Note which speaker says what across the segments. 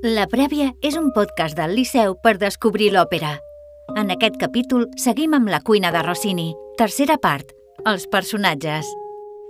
Speaker 1: La Prèvia és un podcast del Liceu per descobrir l'òpera. En aquest capítol seguim amb la cuina de Rossini. Tercera part, els personatges.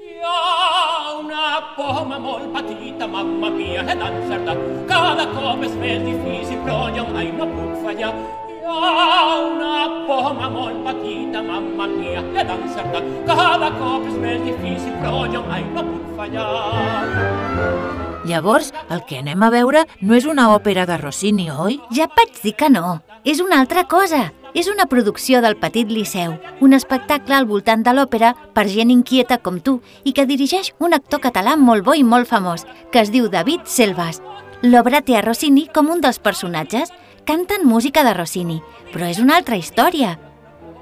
Speaker 2: Hi ha una poma molt petita, mamma mia, ed encerta. Cada cop és més difícil, però jo mai no puc fallar. Hi ha una poma molt petita, mamma mia, ed encerta. Cada cop és més difícil, però jo mai no puc fallar.
Speaker 3: Llavors, el que anem a veure no és una òpera de Rossini, oi?
Speaker 1: Ja et vaig dir que no. És una altra cosa. És una producció del Petit Liceu, un espectacle al voltant de l'òpera per gent inquieta com tu i que dirigeix un actor català molt bo i molt famós, que es diu David Selvas. L'obra té a Rossini com un dels personatges. Canten música de Rossini, però és una altra història.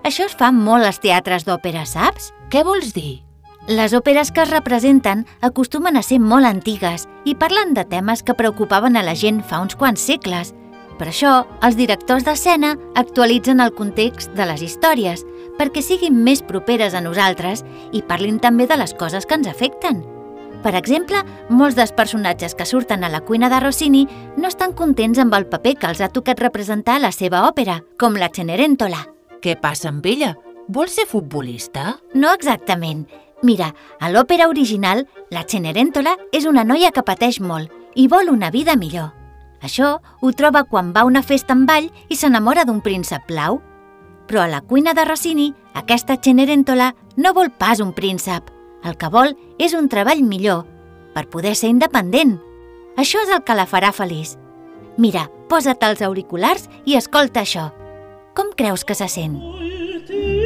Speaker 1: Això es fa molt als teatres d'òpera, saps?
Speaker 3: Què vols dir?
Speaker 1: Les òperes que es representen acostumen a ser molt antigues i parlen de temes que preocupaven a la gent fa uns quants segles. Per això, els directors d'escena actualitzen el context de les històries perquè siguin més properes a nosaltres i parlin també de les coses que ens afecten. Per exemple, molts dels personatges que surten a la cuina de Rossini no estan contents amb el paper que els ha tocat representar a la seva òpera, com la Cenerentola.
Speaker 3: Què passa amb ella? Vol ser futbolista?
Speaker 1: No exactament. Mira, a l'òpera original, la Cenerentola és una noia que pateix molt i vol una vida millor. Això ho troba quan va a una festa amb ball i s'enamora d'un príncep blau. Però a la cuina de Rossini, aquesta Cenerentola no vol pas un príncep. El que vol és un treball millor, per poder ser independent. Això és el que la farà feliç. Mira, posa't els auriculars i escolta això. Com creus que se sent?
Speaker 2: Últims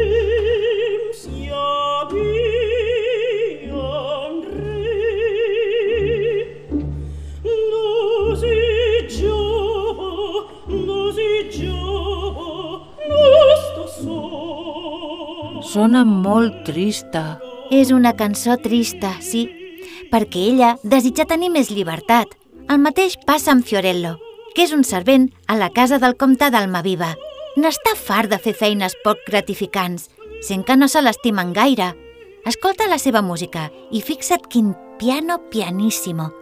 Speaker 3: Sona molt trista.
Speaker 1: És una cançó trista, sí, perquè ella desitja tenir més llibertat. El mateix passa amb Fiorello, que és un servent a la casa del comte d'Almaviva. N'està fart de fer feines poc gratificants, sent que no se l'estimen gaire. Escolta la seva música i fixa't quin piano pianissimo.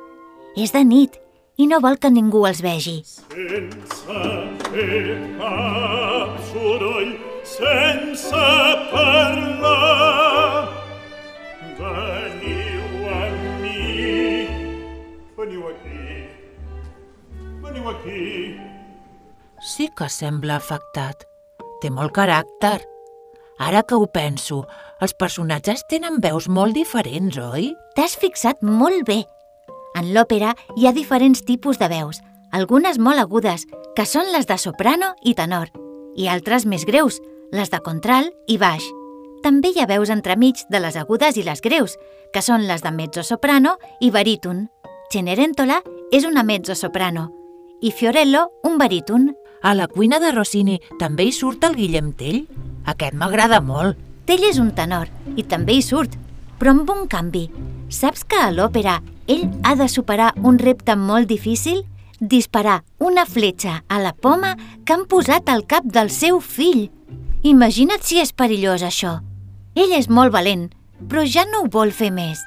Speaker 1: És de nit i no vol que ningú els vegi.
Speaker 2: Sense fer cap soroll, sense parlar. Veniu amb mi. Veniu aquí. Veniu aquí.
Speaker 3: Sí que sembla afectat. Té molt caràcter. Ara que ho penso, els personatges tenen veus molt diferents, oi?
Speaker 1: T'has fixat molt bé. En l'òpera hi ha diferents tipus de veus, algunes molt agudes, que són les de soprano i tenor, i altres més greus, les de contralt i baix. També hi ha veus entremig de les agudes i les greus, que són les de mezzosoprano i baríton. Cenerentola és una mezzosoprano i Fiorello un baríton.
Speaker 3: A la cuina de Rossini també hi surt el Guillem Tell? Aquest m'agrada molt.
Speaker 1: Tell és un tenor i també hi surt, però amb un canvi. Saps que a l'òpera ell ha de superar un repte molt difícil? Disparar una fletxa a la poma que han posat al cap del seu fill. Imagina't si és perillós això. Ell és molt valent, però ja no ho vol fer més.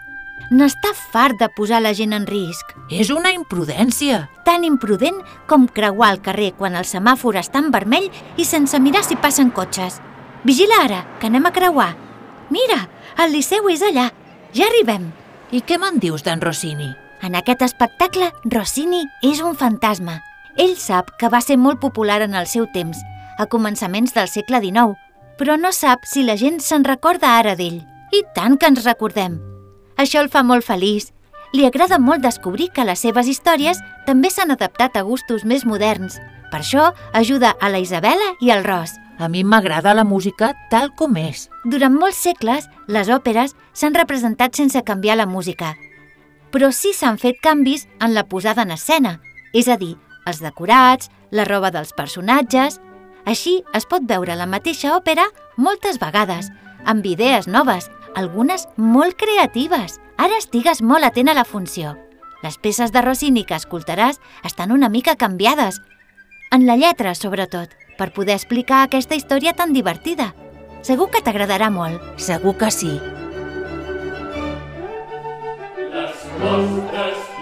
Speaker 1: N'està fart de posar la gent en risc.
Speaker 3: És una imprudència.
Speaker 1: Tan imprudent com creuar el carrer quan el semàfor està en vermell i sense mirar si passen cotxes. Vigila ara, que anem a creuar. Mira, el Liceu és allà. Ja arribem.
Speaker 3: I què me'n dius d'en Rossini?
Speaker 1: En aquest espectacle, Rossini és un fantasma. Ell sap que va ser molt popular en el seu temps, a començaments del segle XIX, però no sap si la gent se'n recorda ara d'ell. I tant que ens recordem. Això el fa molt feliç. Li agrada molt descobrir que les seves històries també s'han adaptat a gustos més moderns. Per això ajuda a la Isabela i al Ros.
Speaker 3: A mi m'agrada la música tal com és.
Speaker 1: Durant molts segles, les òperes s'han representat sense canviar la música. Però sí s'han fet canvis en la posada en escena, és a dir, els decorats, la roba dels personatges... Així es pot veure la mateixa òpera moltes vegades, amb idees noves, algunes molt creatives. Ara estigues molt atent a la funció. Les peces de Rossini que escoltaràs estan una mica canviades. En la lletra, sobretot, per poder explicar aquesta història tan divertida. Segur que t'agradarà molt.
Speaker 3: Segur que sí.
Speaker 2: Les vostres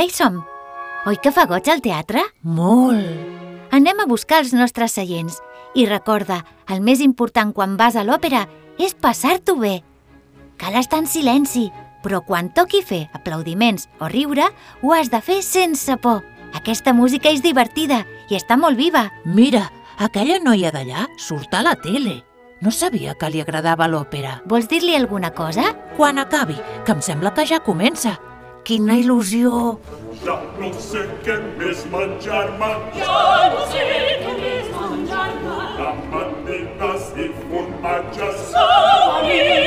Speaker 1: ja hi som. Oi que fa goig al teatre?
Speaker 3: Molt.
Speaker 1: Anem a buscar els nostres seients. I recorda, el més important quan vas a l'òpera és passar-t'ho bé. Cal estar en silenci, però quan toqui fer aplaudiments o riure, ho has de fer sense por. Aquesta música és divertida i està molt viva.
Speaker 3: Mira, aquella noia d'allà surt a la tele. No sabia que li agradava l'òpera.
Speaker 1: Vols dir-li alguna cosa?
Speaker 3: Quan acabi, que em sembla que ja comença. Quina il·lusió!
Speaker 4: Ja no sé què més menjar-me,
Speaker 2: Jo no sé què més menjar-me,
Speaker 4: amanides i formatges.
Speaker 2: amanides i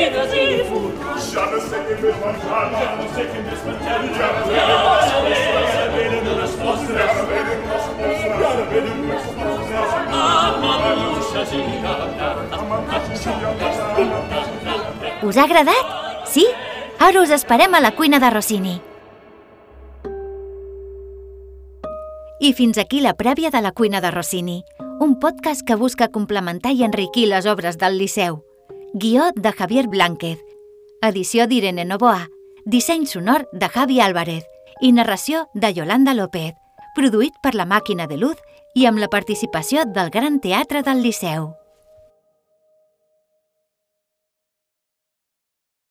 Speaker 2: més menjar-me,
Speaker 4: ja no sé què més menjar-me.
Speaker 2: venen unes postres,
Speaker 4: Ara venen les postres, ara venen les postres.
Speaker 2: amb maduixes i llata.
Speaker 1: Us ha agradat? Sí? Ara us esperem a la cuina de Rossini. I fins aquí la prèvia de la cuina de Rossini, un podcast que busca complementar i enriquir les obres del Liceu. Guió de Javier Blánquez, edició d'Irene Novoa, disseny sonor de Javi Álvarez. I narració de Yolanda López, produït per la Màquina de Luz i amb la participació del Gran Teatre del Liceu.